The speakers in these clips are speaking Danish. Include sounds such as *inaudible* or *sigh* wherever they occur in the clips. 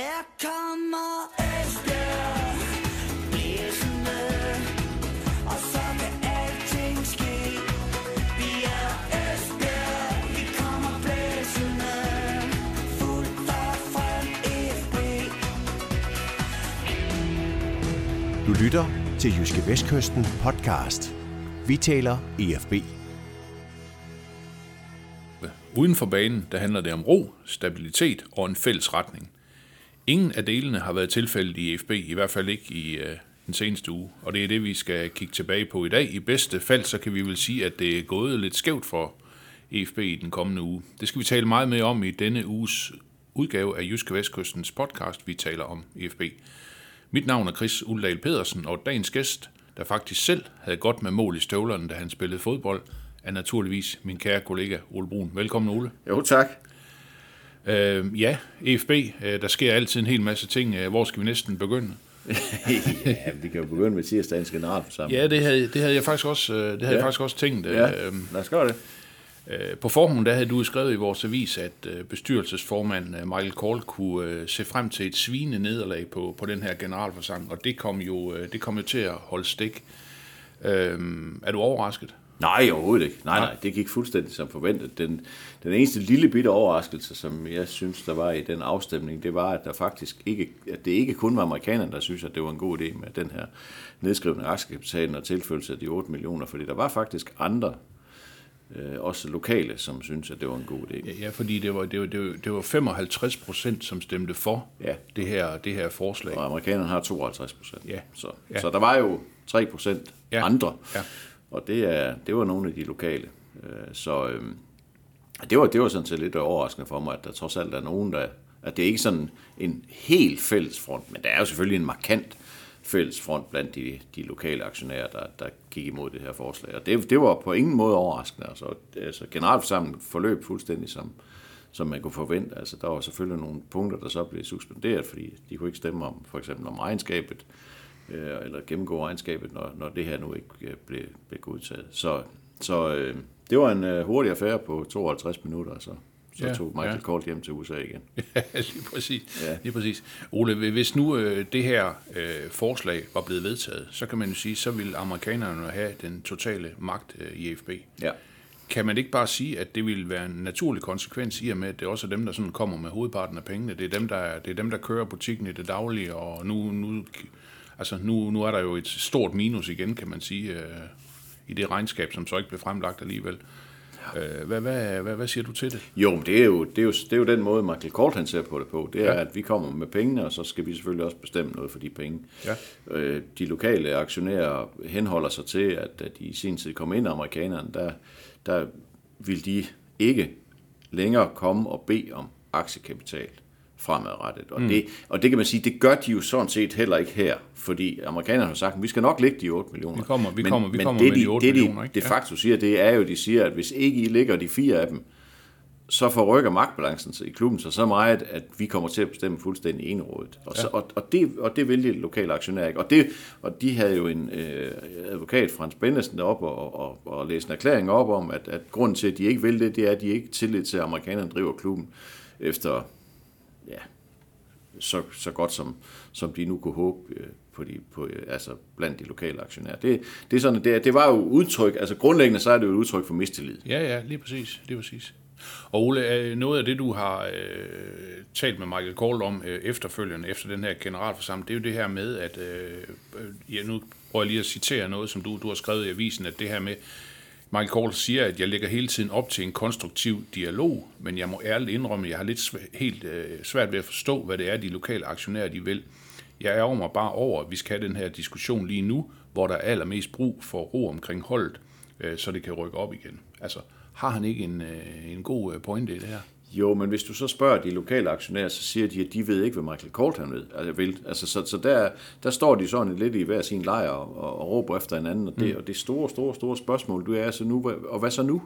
Her kommer Esbjerg blæsende, og så kan alting ske. Vi er Esbjerg, vi kommer blæsende, fuldt og frem FB. Du lytter til Jyske Vestkysten podcast. Vi taler EFB. Uden for banen, der handler det om ro, stabilitet og en fælles retning. Ingen af delene har været tilfældet i FB, i hvert fald ikke i øh, den seneste uge. Og det er det, vi skal kigge tilbage på i dag. I bedste fald, så kan vi vel sige, at det er gået lidt skævt for EFB i den kommende uge. Det skal vi tale meget mere om i denne uges udgave af Jyske Vestkystens podcast, vi taler om EFB. Mit navn er Chris Uldal Pedersen, og dagens gæst, der faktisk selv havde godt med mål i støvlerne, da han spillede fodbold, er naturligvis min kære kollega Ole Brun. Velkommen, Ole. Jo, tak. Øh, ja, EFB, øh, der sker altid en hel masse ting. Øh, Hvor skal vi næsten begynde? *laughs* ja, vi kan jo begynde med tirsdagens generalforsamling. Ja, det havde, det havde jeg faktisk også, øh, det havde ja. jeg faktisk også tænkt. ja. Øh, lad os gøre det. øh, På forhånd der havde du skrevet i vores avis, at bestyrelsesformand Michael Kohl kunne se frem til et svine nederlag på, på den her generalforsamling, og det kom jo, det kom jo til at holde stik. Øh, er du overrasket? Nej, overhovedet ikke. Nej, nej, det gik fuldstændig som forventet. Den, den eneste lille bitte overraskelse, som jeg synes, der var i den afstemning, det var, at der faktisk ikke, at det ikke kun var amerikanerne, der synes, at det var en god idé med den her nedskrivning af aktiekapitalen og tilføjelse af de 8 millioner, fordi der var faktisk andre, øh, også lokale, som synes, at det var en god idé. Ja, ja fordi det var, det, var, det, var, det var 55 procent, som stemte for Ja. det, her, det her forslag. Og amerikanerne har 52 procent. Ja. Så, Ja. så der var jo 3 procent Ja. andre. Ja. Og det, er, det var nogle af de lokale. Øh, så øh, det, var, det var sådan set lidt overraskende for mig, at der trods alt er nogen, der... At det er ikke sådan en helt fælles front, men der er jo selvfølgelig en markant fælles front blandt de, de lokale aktionærer, der, der gik imod det her forslag. Og det, det var på ingen måde overraskende. Altså, altså generalforsamlingen forløb fuldstændig som, som man kunne forvente. Altså, der var selvfølgelig nogle punkter, der så blev suspenderet, fordi de kunne ikke stemme om, for eksempel om regnskabet, øh, eller gennemgå regnskabet, når, når det her nu ikke øh, blev, blev godtaget. Så, så øh, det var en øh, hurtig affære på 52 minutter, så, så Ja, tog Michael ja. hjem til USA igen. *laughs* Ja, lige præcis. Ja. Lige præcis. Ole, hvis nu øh, det her øh, forslag var blevet vedtaget, så kan man jo sige, så ville amerikanerne have den totale magt øh, i FB. Ja. Kan man ikke bare sige, at det ville være en naturlig konsekvens i og med, at det også er dem, der sådan kommer med hovedparten af pengene. Det er dem, der, det er dem, der kører butikken i det daglige, og nu, nu, altså nu, nu er der jo et stort minus igen, kan man sige, øh, i det regnskab, som så ikke blev fremlagt alligevel. Øh, hvad, hvad, hvad, hvad siger du til det? Jo, men det er jo, det er jo, det er jo den måde, Michael Kohl han ser på det på. Det er, Ja. ja. at vi kommer med pengene, og så skal vi selvfølgelig også bestemme noget for de penge. Ja. Øh, de lokale aktionærer henholder sig til, at da de i sin tid kom ind, amerikanerne, der, der vil de ikke længere komme og bede om aktiekapital fremadrettet. Og, mm. det, og det kan man sige, det gør de jo sådan set heller ikke her, fordi amerikanerne har sagt, at vi skal nok lægge de 8 millioner. Vi kommer- vi kommer- vi men kommer det, med de de, 8 det, millioner, de ikke? de Ja. facto siger, det er jo, de siger, at hvis ikke I ligger de fire af dem, så forrykker magtbalancen i klubben sig så meget, at vi kommer til at bestemme fuldstændig enerådet. Og, så, og, og, det, og det vil de lokale aktionærer ikke. Og, det, og de havde jo en øh, advokat, Frans Bennesen, deroppe og, og, og læste en erklæring op om, at, at grunden til, at de ikke vil det, det er, at de ikke tillid til, at amerikanerne driver klubben efter ja, så, så godt som, som de nu kunne håbe øh, på de, på, øh, altså blandt de lokale aktionærer. Det, det, er sådan, det, det var jo udtryk, altså grundlæggende så er det jo et udtryk for mistillid. Ja, ja, lige præcis. Lige præcis. Og Ole, noget af det, du har øh, talt med Michael Kohl om øh, efterfølgende, efter den her generalforsamling, det er jo det her med, at, øh, øh, ja, nu prøver jeg lige at citere noget, som du, du har skrevet i avisen, at det her med, Michael Kohl siger, at jeg lægger hele tiden op til en konstruktiv dialog, men jeg må ærligt indrømme, at jeg har lidt svæ- helt øh, svært ved at forstå, hvad det er, de lokale aktionærer de vil. Jeg ærger mig bare over, at vi skal have den her diskussion lige nu, hvor der er allermest brug for ro omkring holdet, øh, så det kan rykke op igen. Altså, har han ikke en, øh, en god øh, pointe i det her? Jo, men hvis du så spørger de lokale aktionærer, så siger de, at de ved ikke, hvad Michael Kohl han ved, altså, vil. Altså, så, så der, der står de sådan lidt i hver sin lejr og, og, og råber efter hinanden, og det, mm. og det store, store, store spørgsmål, du er altså nu, og hvad så nu?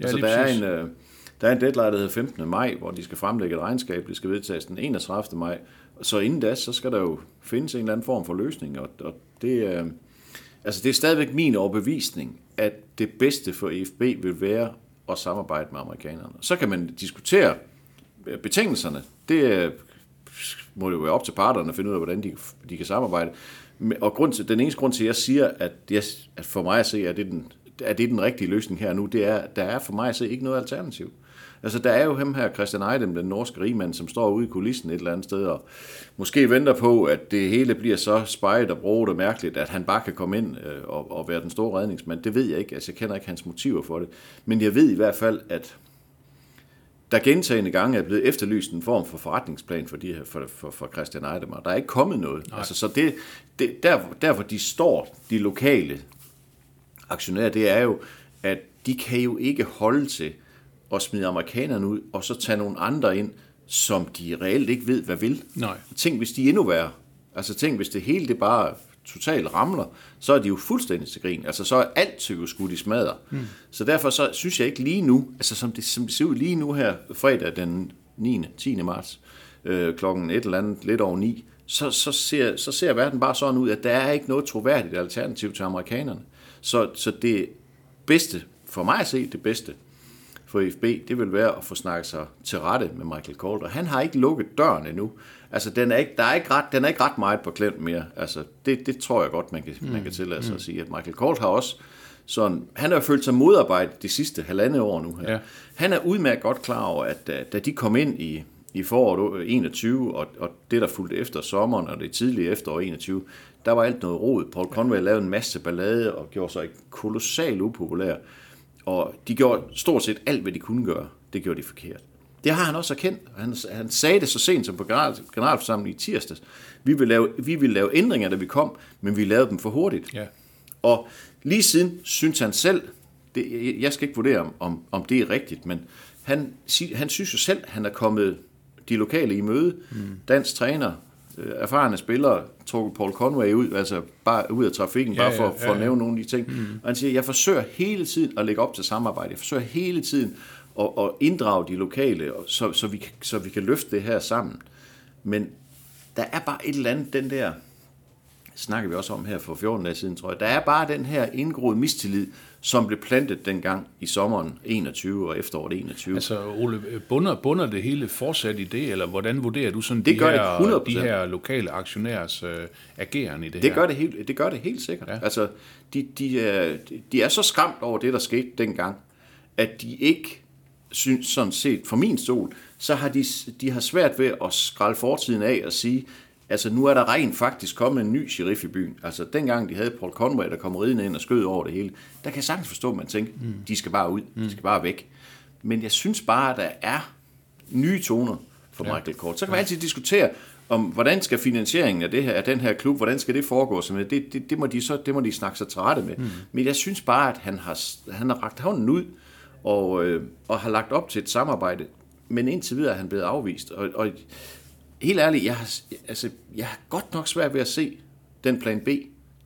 Ja, altså, der er, en, øh, der er en deadline, der hedder 15. maj, hvor de skal fremlægge et regnskab, det skal vedtages den 31. maj, så inden da, så skal der jo findes en eller anden form for løsning, og, og det, øh, altså, det er stadigvæk min overbevisning, at det bedste for EFB vil være at samarbejde med amerikanerne. Så kan man diskutere øh, betingelserne. Det øh, må det jo være op til parterne at finde ud af, hvordan de, de kan samarbejde. Og grund til, den eneste grund til, at jeg siger, at, jeg, at for mig at se, at det er den, at det er den rigtige løsning her nu, det er, at der er for mig at se ikke noget alternativ. Altså, der er jo ham her, Christian Eidem, den norske rigmand, som står ude i kulissen et eller andet sted, og måske venter på, at det hele bliver så spejt og broet og mærkeligt, at han bare kan komme ind øh, og, og være den store redningsmand. Det ved jeg ikke, altså jeg kender ikke hans motiver for det. Men jeg ved i hvert fald, at der gentagende gange er blevet efterlyst en form for forretningsplan for, de her, for, for, for Christian Eidem, og der er ikke kommet noget. Altså, så det, det, der, der, hvor de står, de lokale aktionærer, det er jo, at de kan jo ikke holde til at smide amerikanerne ud, og så tage nogle andre ind, som de reelt ikke ved, hvad vil. Nej. Tænk, hvis de er endnu værre. Altså tænk, hvis det hele det bare totalt ramler, så er de jo fuldstændig til grin. Altså så er alt jo skudt i smadre. Mm. Så derfor så synes jeg ikke lige nu, altså som det, som det ser ud lige nu her, fredag den 9. 10. marts, øh, klokken et eller andet, lidt over 9, så, så, ser, så ser verden bare sådan ud, at der er ikke noget troværdigt alternativ til amerikanerne. Så, så det bedste, for mig at se det bedste, for FB, det vil være at få snakket sig til rette med Michael Calder. Han har ikke lukket døren endnu. Altså, den er ikke, der er ikke ret, den er ikke ret meget på klem mere. Altså, det, det tror jeg godt, man kan, mm. man kan tillade sig mm. at sige. At Michael Calder har også sådan, han har følt sig modarbejdet de sidste halvandet år nu her. Ja. Han er udmærket godt klar over, at da, da de kom ind i, i foråret 21, og, og det, der fulgte efter sommeren, og det tidlige efterår 21, der var alt noget rod. Paul Conway lavede en masse ballade, og gjorde sig kolossalt upopulær. Og de gjorde stort set alt, hvad de kunne gøre. Det gjorde de forkert. Det har han også erkendt. Han, han sagde det så sent som på general, generalforsamlingen i tirsdags. Vi vil, lave, vi vil lave ændringer, da vi kom, men vi lavede dem for hurtigt. Ja. Og lige siden synes han selv, det, jeg skal ikke vurdere, om, om, om det er rigtigt, men han, han synes jo selv, han er kommet de lokale i møde. Mm. Dansk træner, erfarne spillere, trukket Paul Conway ud, altså bare ud af trafikken, Ja, bare for, ja, for ja, at ja. nævne nogle af de ting. Mm. Og han siger, jeg forsøger hele tiden at lægge op til samarbejde. Jeg forsøger hele tiden at, at inddrage de lokale, og så, så, vi, så vi kan løfte det her sammen. Men der er bare et eller andet, den der, snakker vi også om her for 14 dage siden, tror jeg. Der er bare den her indgroede mistillid, som blev plantet dengang i sommeren 21 og efteråret 21. Altså, Ole, bunder, bunder det hele fortsat i det, eller hvordan vurderer du sådan Det de, gør det her, 100%. de her lokale aktionærers øh, ageren i det, Det her? gør det helt, det gør det helt sikkert. Ja. Altså, de, de, er, de er så skræmt over det, der skete dengang, at de ikke synes sådan set, fra min stol, så har de, de har svært ved at skralde fortiden af og sige, altså nu er der rent faktisk kommet en ny sheriff i byen. Altså dengang de havde Paul Conway, der kom ridende ind og skød over det hele, der kan jeg sagtens forstå, at man tænker, mm. de skal bare ud, de skal bare væk. Men jeg synes bare, at der er nye toner for ja. Michael Kort. Så kan man altid diskutere, om hvordan skal finansieringen af, det her, af den her klub, hvordan skal det foregå? Så det, det, det, må de så, det må de snakke sig til rette med. Mm. Men jeg synes bare, at han har, han har rakt hånden ud, og, øh, og har lagt op til et samarbejde, men indtil videre er han blevet afvist. Og, og helt ærligt, jeg har, altså, jeg har godt nok svært ved at se den plan B,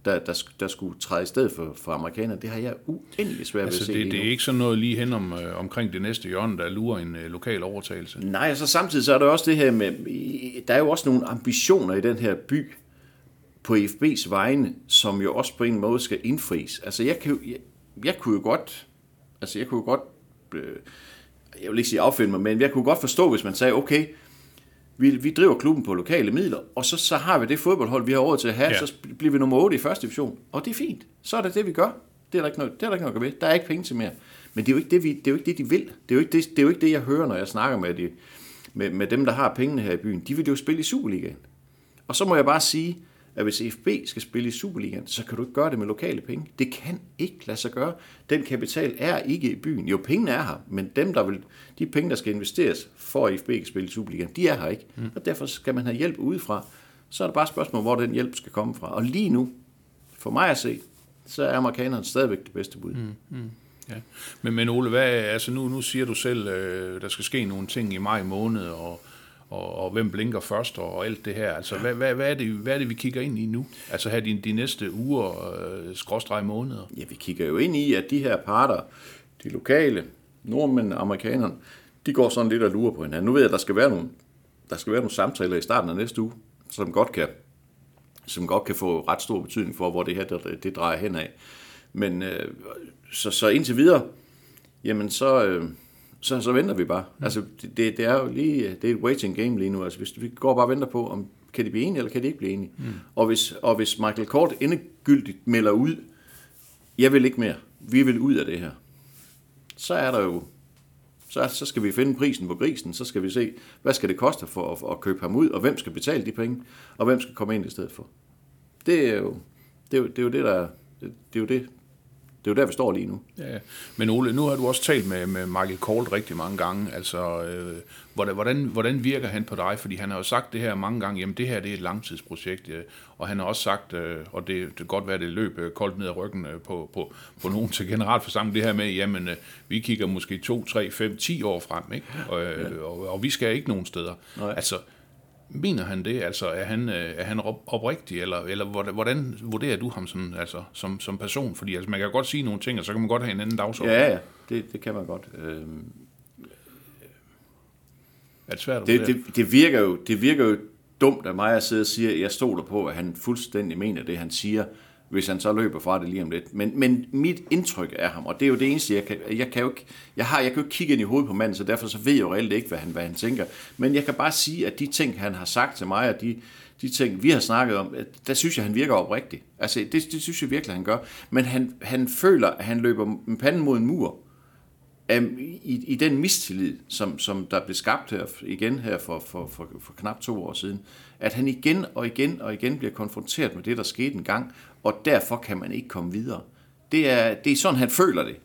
der, der, der skulle træde i stedet for, for amerikanerne. Det har jeg uendelig svært ved Altså, at se det, det er ikke sådan noget lige hen om, øh, omkring det næste hjørne, der lurer en øh, lokal overtagelse. Nej, og så samtidig så er der også det her med, der er jo også nogle ambitioner i den her by på FB's vegne, som jo også på en måde skal indfries. Altså jeg, kan, jeg, jeg kunne jo godt, altså jeg kunne jo godt, øh, jeg vil ikke sige affinde mig, men jeg kunne godt forstå, hvis man sagde, okay, vi, vi driver klubben på lokale midler, og så, så har vi det fodboldhold, vi har råd til at have, Ja. så bliver vi nummer 8 i første division. Og det er fint. Så er det det, vi gør. Det er der ikke noget, det er der ikke noget at gøre ved. Der er ikke penge til mere. Men det er jo ikke det, vi, det, er jo ikke det de vil. Det er, jo ikke det, det er jo ikke det, jeg hører, når jeg snakker med, de, med, med dem, der har pengene her i byen. De vil jo spille i Superligaen. Og så må jeg bare sige, at hvis FB skal spille i Superligaen, så kan du ikke gøre det med lokale penge. Det kan ikke lade sig gøre. Den kapital er ikke i byen. Jo, pengene er her, men dem, der vil, de penge, der skal investeres for at FB kan spille i Superligaen, de er her ikke. Mm. Og derfor skal man have hjælp udefra. Så er det bare et spørgsmål, hvor den hjælp skal komme fra. Og lige nu, for mig at se, så er amerikanerne stadigvæk det bedste bud. Mm. Ja. Men, men Ole, hvad, altså nu, nu siger du selv, øh, der skal ske nogle ting i maj måned, og, og, og hvem blinker først, og, og alt det her. Altså, hvad, hvad, hvad, er det, hvad er det, vi kigger ind i nu? Altså her de, de næste uger, øh, skråstreg måneder? Ja, vi kigger jo ind i, at de her parter, de lokale, nordmænd og amerikanerne, de går sådan lidt og lurer på hinanden. Nu ved jeg, at der skal være nogle, der skal være nogle samtaler i starten af næste uge, som godt kan, som godt kan få ret stor betydning for, hvor det her det, det drejer hen af. Men øh, så, så indtil videre, jamen så, øh, så, så venter vi bare. Mm. Altså, det, det, er jo lige, det er et waiting game lige nu. Altså, hvis vi går bare og venter på, om kan de blive enige, eller kan de ikke blive enige. Mm. Og, hvis, og hvis Michael Kort endegyldigt melder ud, jeg vil ikke mere, vi vil ud af det her, så er der jo, så, så skal vi finde prisen på grisen, så skal vi se, hvad skal det koste for at, at købe ham ud, og hvem skal betale de penge, og hvem skal komme ind i stedet for. Det er jo det, er jo, det, er jo det der, det er jo det, det er jo der, vi står lige nu. Ja, men Ole, nu har du også talt med, med Michael Kolt rigtig mange gange. Altså, øh, hvordan, hvordan, virker han på dig? Fordi han har jo sagt det her mange gange, jamen det her det er et langtidsprojekt. Øh, og han har også sagt, øh, og det, det kan godt være, det løb øh, koldt ned ad ryggen øh, på, på, på nogen til generalforsamling, det her med, jamen øh, vi kigger måske 2, 3, 5, 10 år frem, ikke? Og, øh, ja. og, og vi skal ikke nogen steder. Nej. Altså, Mener han det? Altså, er han, øh, er han oprigtig, eller, eller hvordan vurderer du ham som, altså, som, som person? Fordi altså, man kan godt sige nogle ting, og så kan man godt have en anden dagsorden. Ja, ja, det, det kan man godt. Øhm, er det svært det, det, det, virker jo, det virker jo dumt af mig at sidde og sige, at jeg stoler på, at han fuldstændig mener det, han siger hvis han så løber fra det lige om lidt. Men, men mit indtryk af ham, og det er jo det eneste, jeg kan, jeg kan jo ikke, jeg har, jeg kan jo ikke kigge ind i hovedet på manden, så derfor så ved jeg jo reelt ikke, hvad han, hvad han tænker. Men jeg kan bare sige, at de ting, han har sagt til mig, og de, de ting, vi har snakket om, der synes jeg, han virker oprigtig. Altså, det, det synes jeg virkelig, han gør. Men han, han føler, at han løber med panden mod en mur, i, i den mistillid, som, som der blev skabt her igen her for, for, for, for knap to år siden, at han igen og igen og igen bliver konfronteret med det, der skete en gang, og derfor kan man ikke komme videre. Det er, det er sådan, han føler det.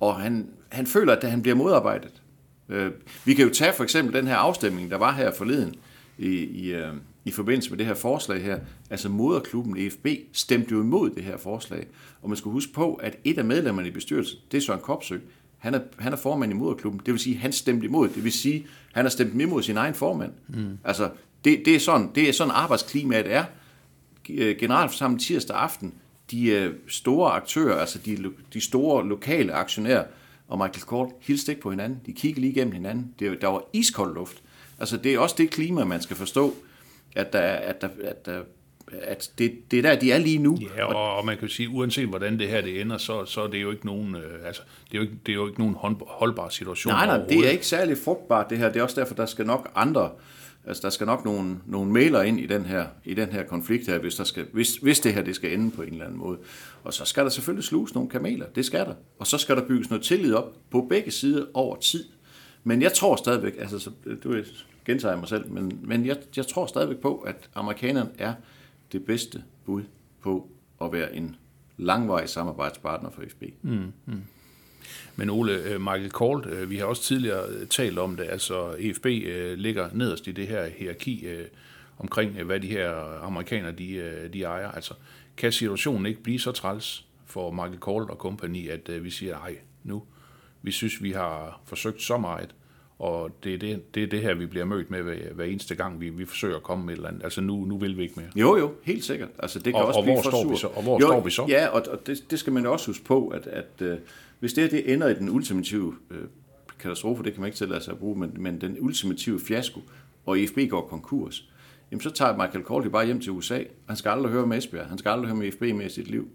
Og han, han føler, at han bliver modarbejdet. Øh, vi kan jo tage for eksempel den her afstemning, der var her forleden i, i, øh, i forbindelse med det her forslag her. Altså moderklubben EFB stemte jo imod det her forslag. Og man skal huske på, at et af medlemmerne i bestyrelsen, det er Søren Kopsø, han er, han er formand i moderklubben. Det vil sige, han stemte imod. Det vil sige, han har stemt imod sin egen formand. Mm. Altså, det, det, er sådan, det er sådan arbejdsklimaet er. Øh, generalforsamling tirsdag aften, de øh, store aktører, altså de, de store lokale aktionærer, og Michael Kort hilste ikke på hinanden. De kiggede lige igennem hinanden. Det, der var iskold luft. Altså, det er også det klima, man skal forstå, at der, at der, at der at det, det er der, de er lige nu. Ja, og, og man kan sige, uanset hvordan det her det ender, så, så er det jo ikke nogen, øh, altså, det er jo ikke, det er jo ikke nogen holdbar situation. Nej, nej, det er ikke særlig frugtbart det her. Det er også derfor, der skal nok andre, altså der skal nok nogle, nogle mailer ind i den her, i den her konflikt her, hvis, der skal, hvis, hvis det her det skal ende på en eller anden måde. Og så skal der selvfølgelig sluges nogle kameler, det skal der. Og så skal der bygges noget tillid op på begge sider over tid. Men jeg tror stadigvæk, altså så, du gentager mig selv, men, men jeg, jeg tror stadigvæk på, at amerikanerne er det bedste bud på at være en langvarig samarbejdspartner for FB. Mm, mm. Men Ole, øh, Michael Kolt, øh, vi har også tidligere øh, talt om det, altså EFB ligger nederst i det her hierarki omkring, hvad de her amerikanere de, de ejer. Altså, kan situationen ikke blive så træls for Michael Kolt og kompagni, at vi siger, nej, nu, vi synes, vi har forsøgt så meget, og det er det, det, er det her, vi bliver mødt med hver, hver eneste gang, vi, vi forsøger at komme med et eller andet. Altså nu, nu vil vi ikke mere. Jo, jo, helt sikkert. Altså, det kan og, også og, hvor står vi så? og hvor jo, står vi så? Ja, og, og det, det skal man også huske på, at, at hvis det her det ender i den ultimative uh, katastrofe, det kan man ikke tillade sig at bruge, men, men den ultimative fiasko, og EFB går konkurs, jamen så tager Michael Corley bare hjem til USA. Han skal aldrig høre med Esbjerg. Han skal aldrig høre med EFB med i sit liv.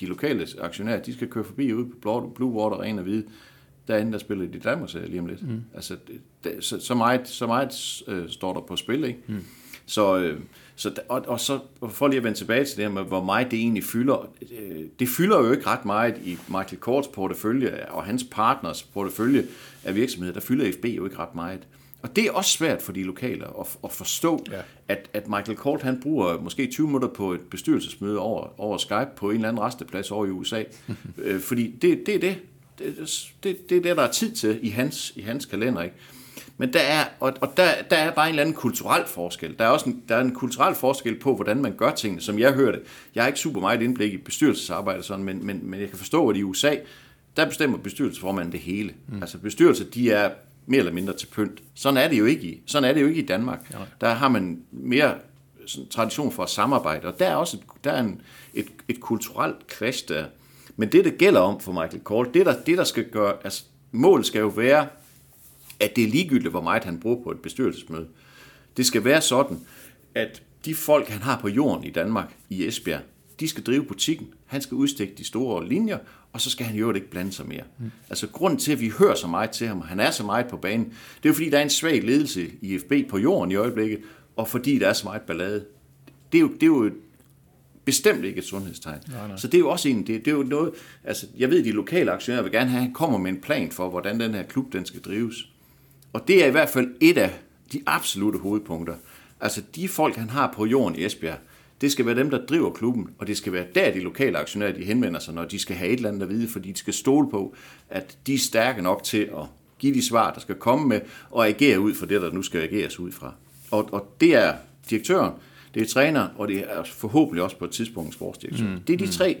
De lokale aktionærer, de skal køre forbi ude på Blue Water, ren og hvide derinde, der spiller de Danmark lige om lidt. Mm. Altså, det, så, så meget, så meget øh, står der på spil, ikke? Mm. Så, øh, så, og, og så for lige at vende tilbage til det her med, hvor meget det egentlig fylder. Øh, det fylder jo ikke ret meget i Michael Korts portefølje og hans partners portefølje af virksomheder. Der fylder FB jo ikke ret meget. Og det er også svært for de lokale at, at forstå, ja. at, at Michael Kort han bruger måske 20 minutter på et bestyrelsesmøde over, over Skype på en eller anden resteplads over i USA. *laughs* øh, fordi det, det er det det, det, det er det, der er tid til i hans, i hans kalender. Ikke? Men der er, og, og der, der er bare en eller anden kulturel forskel. Der er også en, der er en kulturel forskel på, hvordan man gør tingene, som jeg hørte. Jeg har ikke super meget indblik i bestyrelsesarbejde, sådan, men, men, men jeg kan forstå, at i USA, der bestemmer bestyrelsesformanden det hele. Mm. Altså bestyrelser, de er mere eller mindre til pynt. Sådan er det jo ikke i, sådan er det jo ikke i Danmark. Ja. Der har man mere sådan, tradition for at samarbejde, og der er også et, der er en, et, et kulturelt clash der. Men det, det gælder om for Michael Kohl, det der, det der skal gøre, altså målet skal jo være, at det er ligegyldigt, hvor meget han bruger på et bestyrelsesmøde. Det skal være sådan, at de folk, han har på jorden i Danmark, i Esbjerg, de skal drive butikken, han skal udstikke de store linjer, og så skal han jo ikke blande sig mere. Mm. Altså grunden til, at vi hører så meget til ham, og han er så meget på banen, det er jo fordi, der er en svag ledelse i FB på jorden i øjeblikket, og fordi der er så meget ballade. Det er jo, det er jo bestemt ikke et sundhedstegn. Nej, nej. Så det er jo også en, det, det er jo noget, altså jeg ved, de lokale aktionærer vil gerne have, at han kommer med en plan for, hvordan den her klub, den skal drives. Og det er i hvert fald et af de absolute hovedpunkter. Altså de folk, han har på jorden i Esbjerg, det skal være dem, der driver klubben, og det skal være der, de lokale aktionærer, de henvender sig, når de skal have et eller andet at vide, fordi de skal stole på, at de er stærke nok til at give de svar, der skal komme med, og agere ud for det, der nu skal ageres ud fra. Og, og det er direktøren, det er træner, og det er forhåbentlig også på et tidspunkt sportsdirektør. Mm. Det er de tre,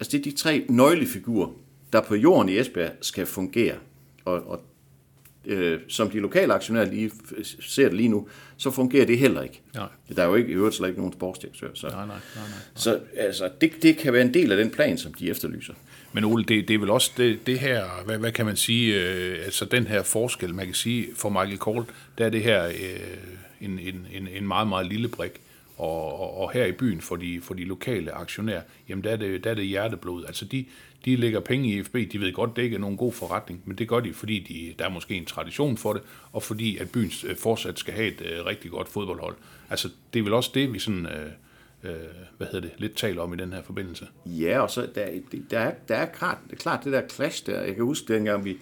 altså det er de tre nøglefigurer, der på jorden i Esbjerg skal fungere. Og, og øh, som de lokale aktionærer lige ser det lige nu, så fungerer det heller ikke. Nej. Der er jo ikke, i øvrigt slet ikke nogen sportsdirektør. Så, Nej, nej, nej, nej. så altså, det, det kan være en del af den plan, som de efterlyser. Men Ole, det, det er vel også det, det her, hvad, hvad kan man sige, øh, altså den her forskel, man kan sige, for Michael Kohl, der er det her øh, en, en, en, en meget, meget lille brik. Og, og, og her i byen for de, for de lokale aktionærer, jamen der er det, der er det hjerteblod. Altså de, de lægger penge i FB, de ved godt, det ikke er nogen god forretning, men det gør de, fordi de, der er måske en tradition for det, og fordi at byen øh, fortsat skal have et øh, rigtig godt fodboldhold. Altså det er vel også det, vi sådan, øh, øh, hvad hedder det, lidt taler om i den her forbindelse. Ja, og så der, der, er, der er klart, det klart det der clash der. Jeg kan huske dengang, vi,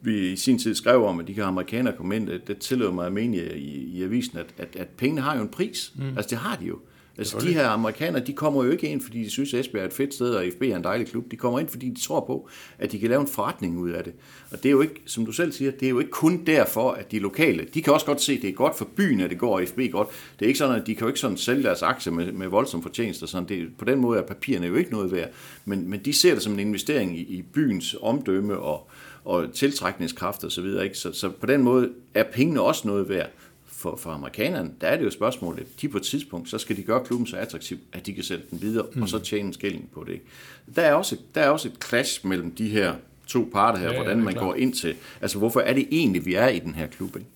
vi i sin tid skrev om, at de her amerikanere kom ind, det, det tillod mig at mene i, i avisen, at, at, at pengene har jo en pris. Mm. Altså det har de jo. Altså de her amerikanere, de kommer jo ikke ind, fordi de synes, at Esbjerg er et fedt sted, og FB er en dejlig klub. De kommer ind, fordi de tror på, at de kan lave en forretning ud af det. Og det er jo ikke, som du selv siger, det er jo ikke kun derfor, at de lokale, de kan også godt se, at det er godt for byen, at det går FB godt. Det er ikke sådan, at de kan jo ikke sådan sælge deres aktier med, med voldsom fortjeneste. og sådan. Det, på den måde er papirerne jo ikke noget værd. Men, men de ser det som en investering i, i byens omdømme og, og tiltrækningskraft og så videre. Ikke? Så, så på den måde er pengene også noget værd. For, for amerikanerne, der er det jo spørgsmålet, de på et tidspunkt, så skal de gøre klubben så attraktiv, at de kan sætte den videre, mm. og så tjene en skilling på det. Ikke? Der er, også, der er også et clash mellem de her to parter her, Ja, ja, ja, hvordan er man klart. går ind til, altså hvorfor er det egentlig, vi er i den her klub? Ikke?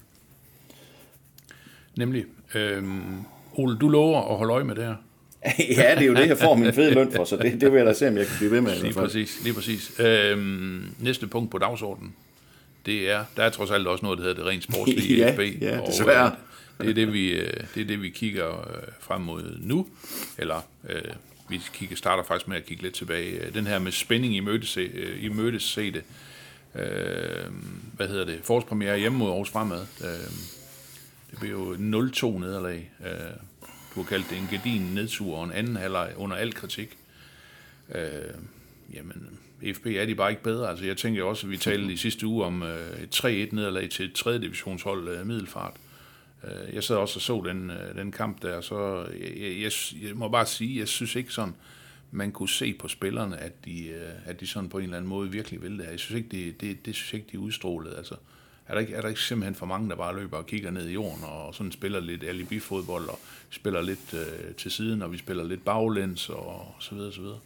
Nemlig, øhm, Ole, du lover at holde øje med det her. *laughs* ja, det er jo det, jeg får min fede løn for, så det, det vil jeg da se, om jeg kan blive ved med. Lige præcis, lige præcis. Øhm, næste punkt på dagsordenen, det er, der er trods alt også noget, der hedder det rent sportslige *laughs* Ja, FB. ja, og, desværre. øh, det, er det, vi, øh, det er det, vi kigger øh, frem mod nu, eller øh, vi kigger, starter faktisk med at kigge lidt tilbage. Den her med spænding i mødes, øh, i det. Øh, hvad hedder det? Forårspremiere hjemme mod Aarhus Fremad. Øh, det blev jo 0-2 nederlag. Øh, du har kaldt det en gedin nedtur og en anden halvleg under al kritik. Øh, jamen, FB er de bare ikke bedre. Altså, jeg tænker også, at vi talte i sidste uge om øh, et 3-1 nederlag til et 3. divisionshold øh, Middelfart. Øh, jeg sad også og så den, øh, den kamp der, så jeg, jeg, jeg, jeg må bare sige, jeg synes ikke sådan, man kunne se på spillerne, at de, øh, at de sådan på en eller anden måde virkelig ville det her. Jeg synes ikke, det, det, det synes ikke, de udstrålede. Altså, er der, ikke, er der ikke simpelthen for mange, der bare løber og kigger ned i jorden, og sådan spiller lidt alibi-fodbold, og spiller lidt øh, til siden, og vi spiller lidt baglæns, og så videre, så videre.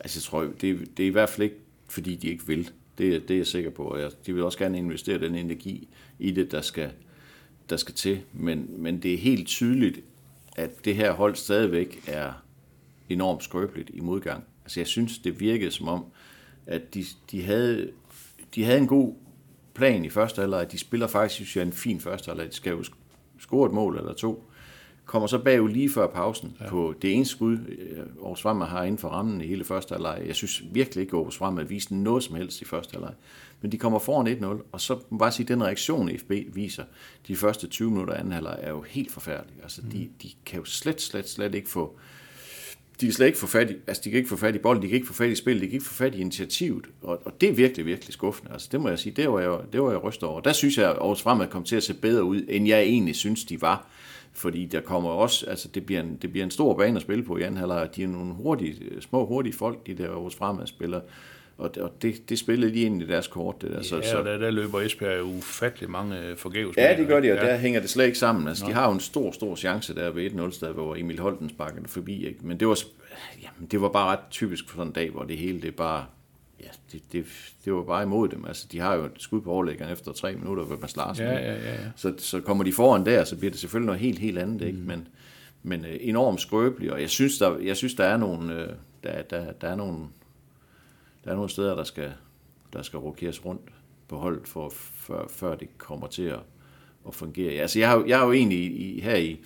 Altså, jeg tror, det, det er i hvert fald ikke, fordi de ikke vil. Det, det er jeg sikker på. Og jeg, de vil også gerne investere den energi i det, der skal, der skal til. Men, men det er helt tydeligt, at det her hold stadigvæk er enormt skrøbeligt i modgang. Altså, jeg synes, det virkede som om, at de, de, havde, de havde en god plan i første halvleg. De spiller faktisk, synes jeg, en fin første halvleg. De skal jo score et mål eller to. Kommer så bagud lige før pausen ja. på det ene skud, øh, Aarhus Fremad har inden for rammen i hele første halvleg. Jeg synes virkelig ikke, at Aarhus Fremad viste noget som helst i første halvleg. Men de kommer foran 1-0, og så må bare sige, at den reaktion, FB viser de første 20 minutter af anden halvleg, er jo helt forfærdelig. Altså, mm. de, de kan jo slet, slet, slet ikke få de kan slet ikke få fat i, altså de kan ikke få fat i bolden, de kan ikke få fat i spillet, de kan ikke få fat i initiativet, og, og det er virkelig, virkelig skuffende. Altså det må jeg sige, det var jeg, det var jeg rystet over. Der synes jeg, at Aarhus Fremad kom til at se bedre ud, end jeg egentlig synes, de var. Fordi der kommer også, altså det bliver en, det bliver en stor bane at spille på i anden halvleg. De er nogle hurtige, små hurtige folk, de der Aarhus Fremad spiller. Og, det- og det, det spillede lige ind i deres kort, det der. Så, Ja, så, og der, der løber Esbjerg jo ufattelig mange øh, forgæves. Ja, det gør de, og ja. der hænger det slet ikke sammen. Altså, de har jo en stor, stor chance der ved 1-0 sted, hvor Emil Holten sparker det forbi. Ikke? Men det var, jamen, det var bare ret typisk for sådan en dag, hvor det hele, det bare, ja, det, det, det var bare imod dem. Altså, de har jo et skud på overlæggeren efter tre minutter ved Mads Larsen. Ja, ja, ja, ja. Så, så kommer de foran der, så bliver det selvfølgelig noget helt, helt andet. Ikke? Men, men øh, enormt skrøbeligt, og jeg synes, der, jeg synes, der er nogle, øh, der, der, der er nogle, der er nogle steder, der skal, der skal rokeres rundt på holdet, for, før, før det kommer til at, at fungere. Altså, jeg har, jo- jeg har jo egentlig i, her i,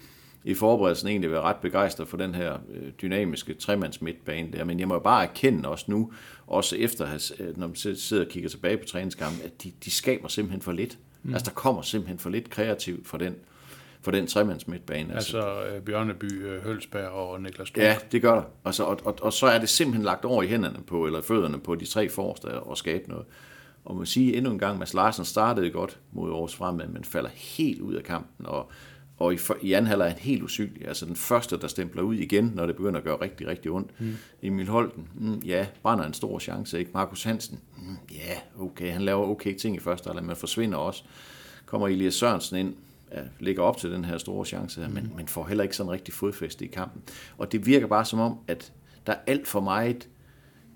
i forberedelsen egentlig været ret begejstret for den her øh, dynamiske tremands midtbane der, men jeg må jo bare erkende også nu, også efter, øh, når man sidder og kigger tilbage på træningskampen, at de, de skaber simpelthen for lidt. Mm. Altså, der kommer simpelthen for lidt kreativt for den, for den tremands midtbane. Altså øh, Bjørneby, øh, Hølsberg og Niklas Strunk. Ja, det gør der. Og så, og, og, og så er det simpelthen lagt over i hænderne på, eller fødderne på de tre forreste og skabe noget. Og man må sige endnu en gang, Mads Larsen startede godt mod Aarhus Fremad, men falder helt ud af kampen, og, og i, i anden halvleg er han helt usynlig. Altså den første, der stempler ud igen, når det begynder at gøre rigtig, rigtig ondt. Mm. Emil Holten, mm, ja, brænder en stor chance, ikke? Markus Hansen, mm, ja, okay, han laver okay ting i første halvleg, men forsvinder også. Kommer Elias Sørensen ind, ja, ligger op til den her store chance her, men, men får heller ikke sådan rigtig fodfæste i kampen. Og det virker bare som om, at der er alt for meget,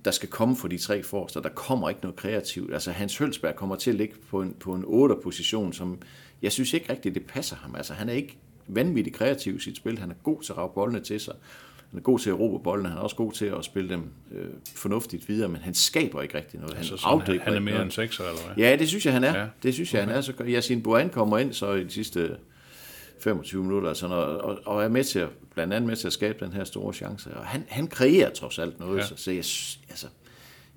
der skal komme for de tre forrester. Der kommer ikke noget kreativt. Altså Hans Hølsberg kommer til at ligge på en, på en 8-position, som jeg synes ikke rigtigt, det passer ham. Altså han er ikke vanvittigt kreativ i sit spil. Han er god til at rave boldene til sig. Han er god til at råbe boldene. Han er også god til at spille dem øh, fornuftigt videre, men han skaber ikke rigtig noget. Han Så sådan, han, afdækker han er mere noget. end sekser, eller hvad? Ja, det synes jeg, han er. Ja. Det synes jeg, okay. han er. Så Yasin Boran kommer ind så i de sidste 25 minutter, sådan, og, og, er med til at, blandt andet med til at skabe den her store chance. Og han, han kreerer trods alt noget, Ja. så, så jeg, altså,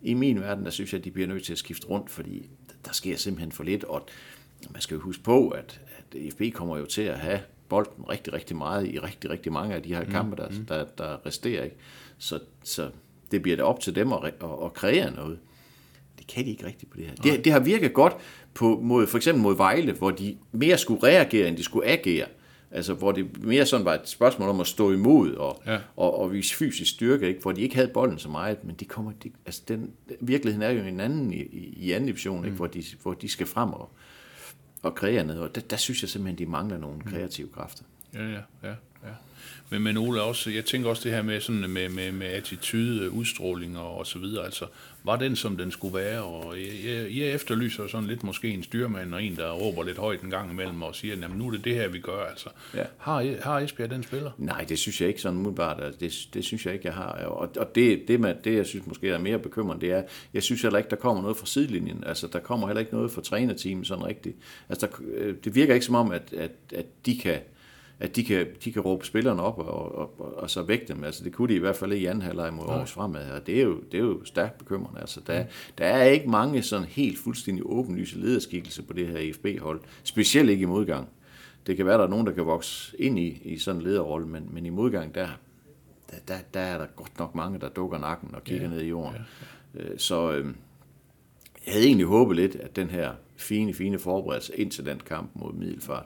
i min verden, der synes jeg, at de bliver nødt til at skifte rundt, fordi der sker simpelthen for lidt, og man skal jo huske på, at, at FB kommer jo til at have bolden rigtig, rigtig meget i rigtig, rigtig mange af de her kampe, der, der, der resterer. Ikke? Så, så det bliver det op til dem at, at, at kreere noget. Det kan de ikke rigtigt på det her. Det, det har virket godt på, mod, for eksempel mod Vejle, hvor de mere skulle reagere, end de skulle agere. Altså, hvor det mere sådan var et spørgsmål om at stå imod og, Ja. og, og vise fysisk styrke, ikke? hvor de ikke havde bolden så meget, men de kommer, de, altså den, virkeligheden er jo en anden i, i, anden division, Mm. ikke? Hvor, de, hvor de skal frem og, og kreere og der, der synes jeg simpelthen, de mangler nogle kreative kræfter. Ja, ja, ja. ja. Men, men Ole, også, jeg tænker også det her med, sådan, med, med, med attitude, udstråling og, og så videre. Altså, var den, som den skulle være? Og jeg, jeg, efterlyser sådan lidt måske en styrmand og en, der råber lidt højt en gang imellem og siger, at nu er det det her, vi gør. Altså, Ja. har, har Esbjerg den spiller? Nej, det synes jeg ikke sådan umiddelbart. Altså, det, det synes jeg ikke, jeg har. Og, og det, det, med, det, jeg synes måske er mere bekymrende, det er, jeg synes heller ikke, der kommer noget fra sidelinjen. Altså, der kommer heller ikke noget fra trænerteamet sådan rigtigt. Altså, der, øh, det virker ikke som om, at, at, at de kan at de kan, de kan råbe spillerne op og, og, og, og så vække dem. Altså, det kunne de i hvert fald ikke i anden halvleg mod Aarhus fremad. Og det er jo, det er jo stærkt bekymrende. Altså, der, der er ikke mange sådan helt fuldstændig åbenlyse lederskikkelser på det her EFB-hold. Specielt ikke i modgang. Det kan være, der er nogen, der kan vokse ind i, i sådan en lederrolle, men, men i modgang, der, der, der, der er der godt nok mange, der dukker nakken og kigger ja, ned i jorden. Ja, ja. Så øh, jeg havde egentlig håbet lidt, at den her fine, fine forberedelse ind til den kamp mod Middelfart,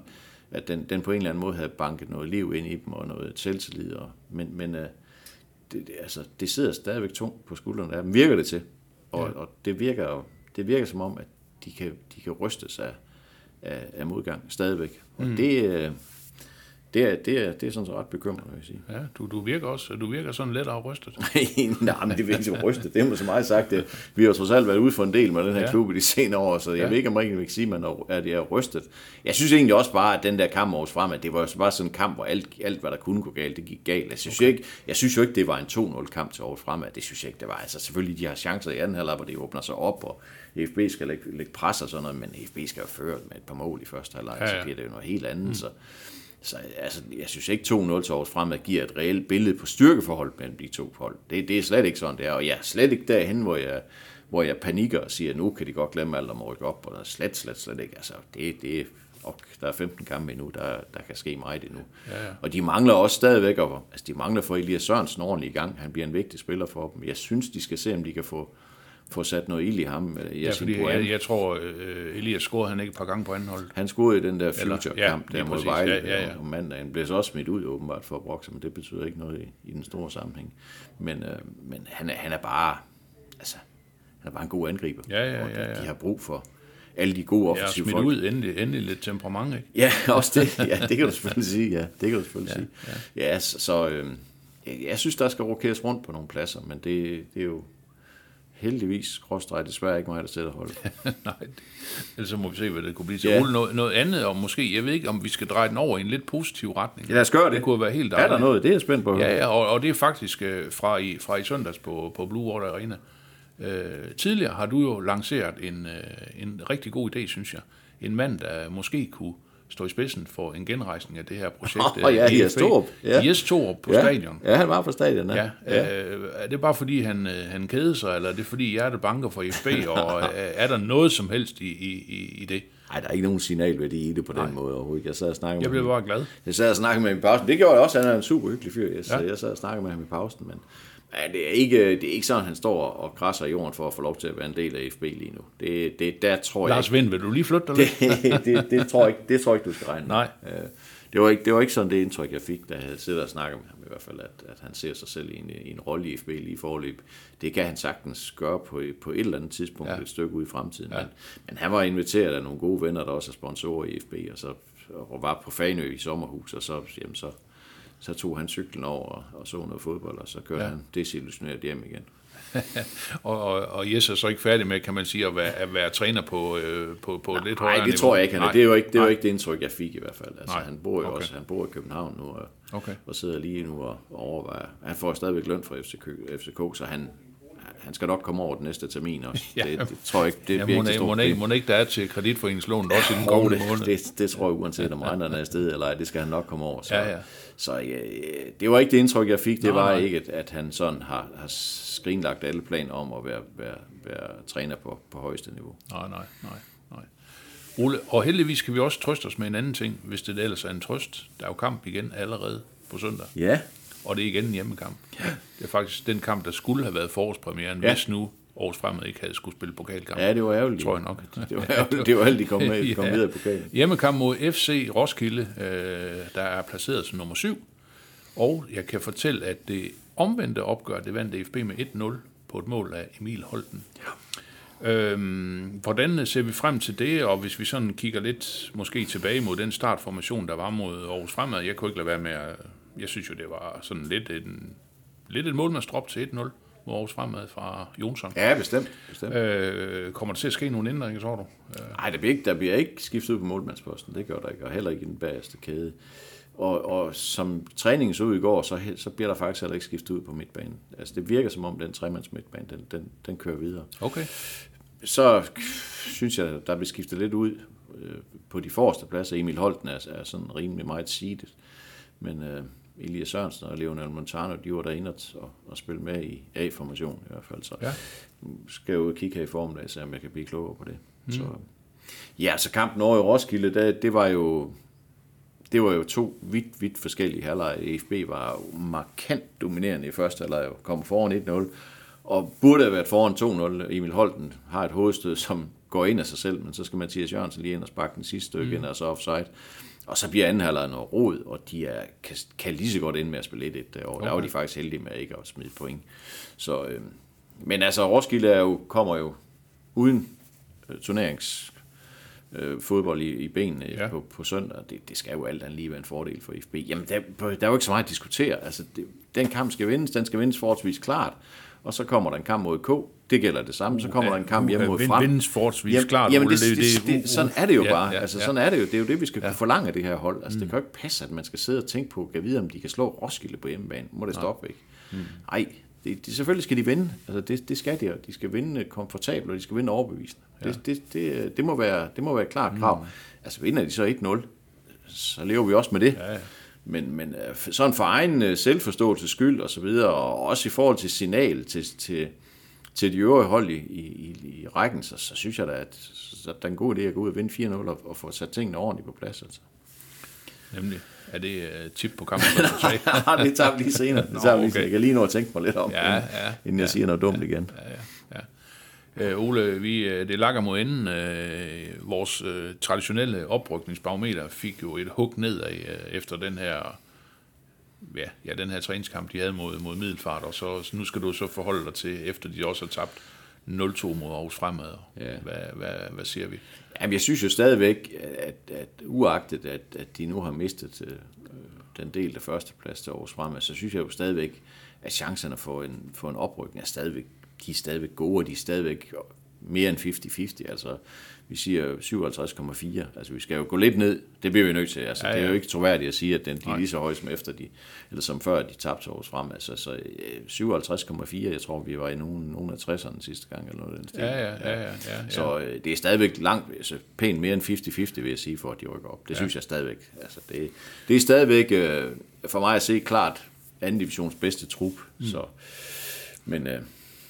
at den, den på en eller anden måde havde banket noget liv ind i dem og noget selvtillid. Og, men men øh, det, det, altså, det sidder stadigvæk tungt på skuldrene af dem, virker det til. Og, ja. og det, virker, det virker som om, at de kan, de kan rystes af, af, af modgang stadigvæk. Og mm. det, øh, det, er, det, er, det er sådan så ret bekymrende, vil jeg sige. Ja, du, du, virker også, du virker sådan lidt afrystet. *laughs* Nej, men det vil ikke rystet. Det er så meget sagt. Det. Vi har trods alt været ude for en del med den her Ja. klub i de senere år, så jeg Ja. ved ikke, om man kan sige, at er, det er rystet. Jeg synes egentlig også bare, at den der kamp over frem, at det var bare sådan en kamp, hvor alt, alt hvad der kunne gå galt, det gik galt. Jeg synes, okay. ikke, jeg synes jo ikke, det var en 2-0 kamp til Aarhus Fremad. Det synes jeg ikke, det var. Altså selvfølgelig, de har chancer i anden halvleg, hvor de åbner sig op, og FB skal lægge, lægge pres og sådan noget, men FB skal jo føre med et par mål i første halvleg, ja, ja. så bliver det jo noget helt andet. Mm. Så, så altså, jeg synes ikke 2-0 til Aarhus Fremad giver et reelt billede på styrkeforhold mellem de to hold. Det, det er slet ikke sådan, det er. Og jeg er slet ikke derhen, hvor jeg, hvor jeg panikker og siger, at nu kan de godt glemme alt om at rykke op. Og der er slet, slet, slet ikke. Altså, det, det, og der er 15 kampe endnu, der, der kan ske meget endnu. Ja, ja. Og de mangler også stadigvæk, og, altså de mangler for Elias Sørensen ordentligt i gang. Han bliver en vigtig spiller for dem. Jeg synes, de skal se, om de kan få, få sat noget ild i ham. øh, Ja, fordi jeg, jeg tror, øh, Elias scorede han ikke et par gange på anden hold. Han scorede i den der future-kamp ja, der mod. Vejle Ja, ja, ja. om mandagen. Blev så også smidt ud åbenbart for at brokse, men det betyder ikke noget i, i den store sammenhæng. Men, øh, men han, er, han er bare altså, han er bare en god angriber. Ja, ja, ja, ja. De har brug for alle de gode offensive smidt folk. ud endelig, endelig lidt temperament, ikke? Ja, *laughs* også det. Ja, det kan du *laughs* selvfølgelig sige. Ja, det kan du selvfølgelig Ja, sige. Ja, så, så øh, jeg, jeg synes, der skal rokeres rundt på nogle pladser, men det, det er jo heldigvis, skråstrej, desværre ikke mig, der sætter hold. *laughs* Nej, ellers så må vi se, hvad det kunne blive til. Ja. Ole, noget, noget andet, og måske, jeg ved ikke, om vi skal dreje den over i en lidt positiv retning. Ja, lad os gøre det. Det kunne være helt Er der dejligt. noget? Det er jeg spændt på. Ja, ja og, og det er faktisk øh, fra, i, fra i søndags på, på Blue Water Arena. Øh, tidligere har du jo lanceret en, øh, en rigtig god idé, synes jeg. En mand, der måske kunne stå i spidsen for en genrejsning af det her projekt. Åh, ja, øh, Jes EFB. Torup, ja. Jes Torup på ja. stadion. Ja, han var på stadion, Ja, ja. Øh, er det bare fordi, han, øh, han kædede sig, eller er det fordi hjertet banker for FB, *laughs* og øh, er der noget som helst i, i, i- det? Nej, der er ikke nogen signalværdi i det på den måde overhovedet. Jeg sad og snakkede Jeg med blev bare glad. Jeg sad og snakkede med ham i pausen. Det gjorde jeg også. Han er en super hyggelig fyr. Jeg, Ja. ja. jeg sad og snakkede med ham i pausen. Men, men det, er ikke, det er ikke sådan, han står og græsser i jorden for at få lov til at være en del af FB lige nu. Det, det, der tror jeg Lars. Vind, vil du lige flytte dig *laughs* lidt? det, det, det, tror jeg ikke, det tror jeg ikke, du skal regne med. Nej. Øh, Det var, ikke, det var ikke sådan det indtryk, jeg fik, da jeg havde siddet og snakket med ham i hvert fald, at, at han ser sig selv i en, i en rolle i FB lige i forløb. Det kan han sagtens gøre på, på et eller andet tidspunkt, Ja. ja. et stykke ud i fremtiden. Ja. Men, men han var inviteret af nogle gode venner, der også er sponsorer i FB, og så og var på Fanø i sommerhus, og så, jamen, så, så tog han cyklen over og, så noget fodbold, og så kørte Ja. han desillusioneret hjem igen. *laughs* og, og, og Jes er så ikke færdig med, kan man sige, at være, at være træner på, øh, på, på lidt højere Nej, det niveau. tror jeg ikke. Han er. Nej. Det er jo ikke det, er jo Nej. ikke det indtryk, jeg fik i hvert fald. Altså, Nej. han bor jo okay. også, han bor i København nu, og, Okay. og sidder lige nu og, og overvejer. Han får stadigvæk løn fra FCK, FCK så han, han skal nok komme over den næste termin også. Ja. Det, det, tror jeg ikke, det Ja, bliver ikke må, ikke, må ikke der er til kreditforeningslånet også i den kommende det, måned. det, det, tror jeg uanset om renterne er afsted eller ej, det skal han nok komme over. Så, Ja, ja. så ja, det var ikke det indtryk, jeg fik. Det Nej, var nej. ikke, at, at han sådan har, har skrinlagt alle planer om at være, være, være træner på, på højeste niveau. Nej, nej, nej, nej. Ole, og heldigvis kan vi også trøste os med en anden ting, hvis det ellers er en trøst. Der er jo kamp igen allerede på søndag, Ja, og det er igen en hjemmekamp. Det er faktisk den kamp, der skulle have været forårspremieren, Ja. hvis nu Aarhus Fremad ikke havde skulle spille pokalkamp. ja det var ærgerligt. Tror jeg nok. *laughs* Det var ærgerligt, det var ærgerligt, de kom, med, kom *laughs* videre i pokalen. Hjemmekamp mod FC Roskilde, øh, der er placeret som nummer 7. Og jeg kan fortælle, at det omvendte opgør, det vandt DFB med 1-0 på et mål af Emil Holten. Ja. Øhm, hvordan ser vi frem til det, og hvis vi sådan kigger lidt måske tilbage mod den startformation, der var mod Aarhus Fremad, jeg kunne ikke lade være med at, jeg synes jo, det var sådan lidt en, lidt et målmandsdrop til 1-0 mod Aarhus Fremad fra Jonsson. Ja, bestemt. bestemt. Øh, kommer der til at ske nogle ændringer, tror du? Nej, der bliver, ikke, der bliver ikke skiftet ud på målmandsposten. Det gør der ikke, og heller ikke i den bagerste kæde. Og, og som træningen så ud i går, så, så bliver der faktisk heller ikke skiftet ud på midtbanen. Altså det virker som om den tremands midtbane, den, den, den kører videre. Okay. Så synes jeg, der bliver skiftet lidt ud øh, på de forreste pladser. Emil Holten er, er sådan rimelig meget seedet. Men øh, Elias Sørensen og Leonel Montano, de var derinde og, og, spille med i A-formation i hvert fald. Så Ja. skal jeg jo kigge her i formiddag, så om jeg kan blive klogere på det. Mm. Så, ja, så kampen over i Roskilde, det, det var jo det var jo to vidt, vidt forskellige halvleje. EFB var jo markant dominerende i første halvleg, og kom foran 1-0, og burde have været foran 2-0. Emil Holten har et hovedstød, som går ind af sig selv, men så skal Mathias Jørgensen lige ind og sparke den sidste stykke mm. ind, og så offside. Og så bliver anden halvleg noget rod, og de er, kan, kan lige så godt ind med at spille 1-1 derovre. Okay. Der var de faktisk heldige med ikke at smide point. Så, øh, men altså, Roskilde er jo, kommer jo uden øh, turnerings øh, fodbold i, i benene Ja. ja. på, på søndag, det, det skal jo alt andet lige være en fordel for FB. Jamen, der, der er jo ikke så meget at diskutere. Altså, det, den kamp skal vindes, den skal vindes forholdsvis klart, og så kommer der en kamp mod K, det gælder det samme, så kommer der en kamp hjemme mod Vind- Frem. vindes forholdsvis Jamen- klart, Jamen, det, det, det, det, sådan er det jo Ja, bare. ja, altså, ja. sådan er det jo. Det er jo det, vi skal kunne forlange af det her hold. Altså, det kan jo ikke passe, at man skal sidde og tænke på, kan vide, om de kan slå Roskilde på hjemmebane. Må det stoppe, ikke? Nej, det, det, selvfølgelig skal de vinde. Altså, det, det skal de, og de skal vinde komfortabelt, og de skal vinde overbevisende. Ja. Det, det, det, det, må være, det må være et klart krav. Altså, vinder de så 1-0, så lever vi også med det. Ja, ja. Men, men øh, sådan for egen øh, selvforståelse skyld og så videre, og også i forhold til signal til, til, til de øvrige hold i, i, i rækken, så, så synes jeg da, at, så, at der er en god idé at gå ud og vinde 4-0 og, og få sat tingene ordentligt på plads. Altså. Nemlig. Er det uh, tip på kampens *laughs* resultat? det tager vi lige senere. *laughs* Det Nå, tager lige okay. senere. Jeg kan lige nå at tænke mig lidt om, Ja, inden, ja, inden jeg siger noget dumt igen. Øh, Ole, vi, øh, det lakker mod enden. Øh, vores øh, traditionelle oprykningsbarometer fik jo et hug nedad øh, efter den her ja, ja, den her træningskamp, de havde mod, mod Middelfart, og så, så nu skal du så forholde dig til, efter de også har tabt 0-2 mod Aarhus Fremad. Ja. Hvad, hvad, hvad siger vi? Jamen, jeg synes jo stadigvæk, at, at uagtet, at, at de nu har mistet øh, den del af førsteplads til Aarhus Fremad, så synes jeg jo stadigvæk, at chancerne for en, for en oprykning er stadigvæk, de er stadigvæk gode, og de er stadigvæk mere end 50-50, altså vi siger 57,4, altså vi skal jo gå lidt ned, det bliver vi nødt til, altså Ja, ja, det er jo ikke troværdigt at sige, at den, de er lige så høje som efter de, eller som før de tabte års frem, altså så øh, 57,4, jeg tror vi var i nogen, nogen af 60'erne sidste gang, eller noget den stil. Ja, ja, ja, ja, ja, ja. Så øh, det er stadigvæk langt, altså pænt mere end 50-50, vil jeg sige, for at de rykker op. Det ja. synes jeg stadigvæk. Altså, det, det er stadigvæk, øh, for mig at se, klart anden divisions bedste trup. Mm. Så, men øh,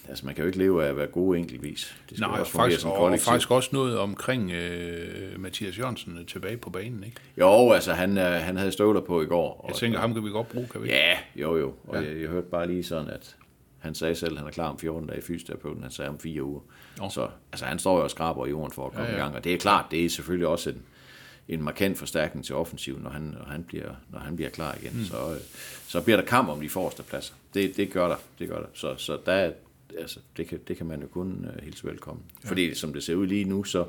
altså, man kan jo ikke leve af at være gode enkeltvis. Det skal Nej, og fungere faktisk, og kollektiv. faktisk også noget omkring øh, Mathias Jørgensen tilbage på banen, ikke? Jo, altså han, øh, han havde støvler på i går. Og, Jeg tænker, ham kan vi godt bruge, kan vi? Ja, jo jo. Og Ja. jeg, jeg hørte bare lige sådan, at han sagde selv, at han er klar om 14 dage fysioterapeuten, han sagde om fire uger. Nå. Så altså, han står jo og skraber i jorden for at komme Ja, ja, i gang, og det er klart, det er selvfølgelig også en, en markant forstærkning til offensiven, når han, når han, bliver, når han bliver klar igen. Mm. Så, øh, så bliver der kamp om de forreste pladser. Det, det gør der, det gør der. Så, så der er, altså, det, kan, det kan man jo kun uh, hilse velkommen. Ja. Fordi som det ser ud lige nu, så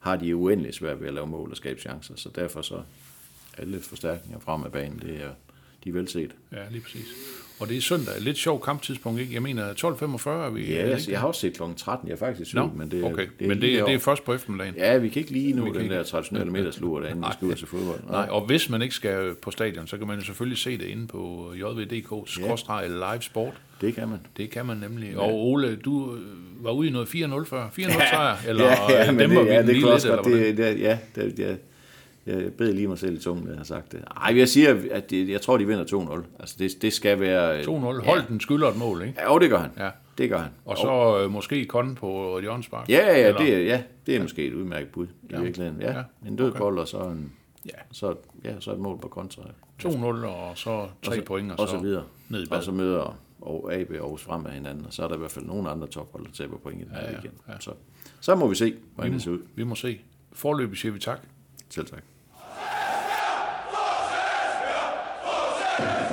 har de uendelig svært ved at lave mål og skabe chancer, så derfor så alle forstærkninger frem af banen, det er, de er velset. Ja, lige præcis. Og det er søndag. Lidt sjov kamptidspunkt, ikke? Jeg mener, 12.45 er vi... Ja, ikke jeg har også set kl. 13. Jeg er faktisk i Nå, men det er, okay. det er men det, er- det er først på eftermiddagen. Ja, vi kan ikke lige nu Vi den ikke. der traditionelle middagslur, der inden vi skal ud til fodbold. Nej, og hvis man ikke skal på stadion, så kan man jo selvfølgelig se det inde på jvdk live sport. Det kan man. Det kan man nemlig. Og Ole, du øh, var ude i noget 4-0 før. 4-0 sejr, eller ja, ja, øh, dæmper det, vi ja, den det lige lidt, eller det, det, ja, det, jeg, jeg beder lige mig selv i tungen, at jeg har sagt det. Ej, jeg siger, at det, jeg tror, de vinder 2-0. Altså, det, det skal være... 2-0. Hold den skylder et mål, ikke? Ja, jo, det gør han. Ja. Det gør han. Og så øh, måske Kon på et hjørnespark. Ja, ja, Eller- det, er- ja, det er måske et udmærket bud i Ja. virkeligheden. Ja, Ja, en død okay. bold, og så, en, Ja. så, ja, så et mål på kontra. 2-0, og så 3 point, og så, og så videre. ned i bad. Og så møder og AB og Aarhus frem af hinanden, og så er der i hvert fald nogle andre tophold, der taber point i den her Ja, ja, weekend. ja. Så, så må vi se, hvordan det ser ud. Vi må se. Forløbig siger vi tak. Selv tak. Yeah! *laughs*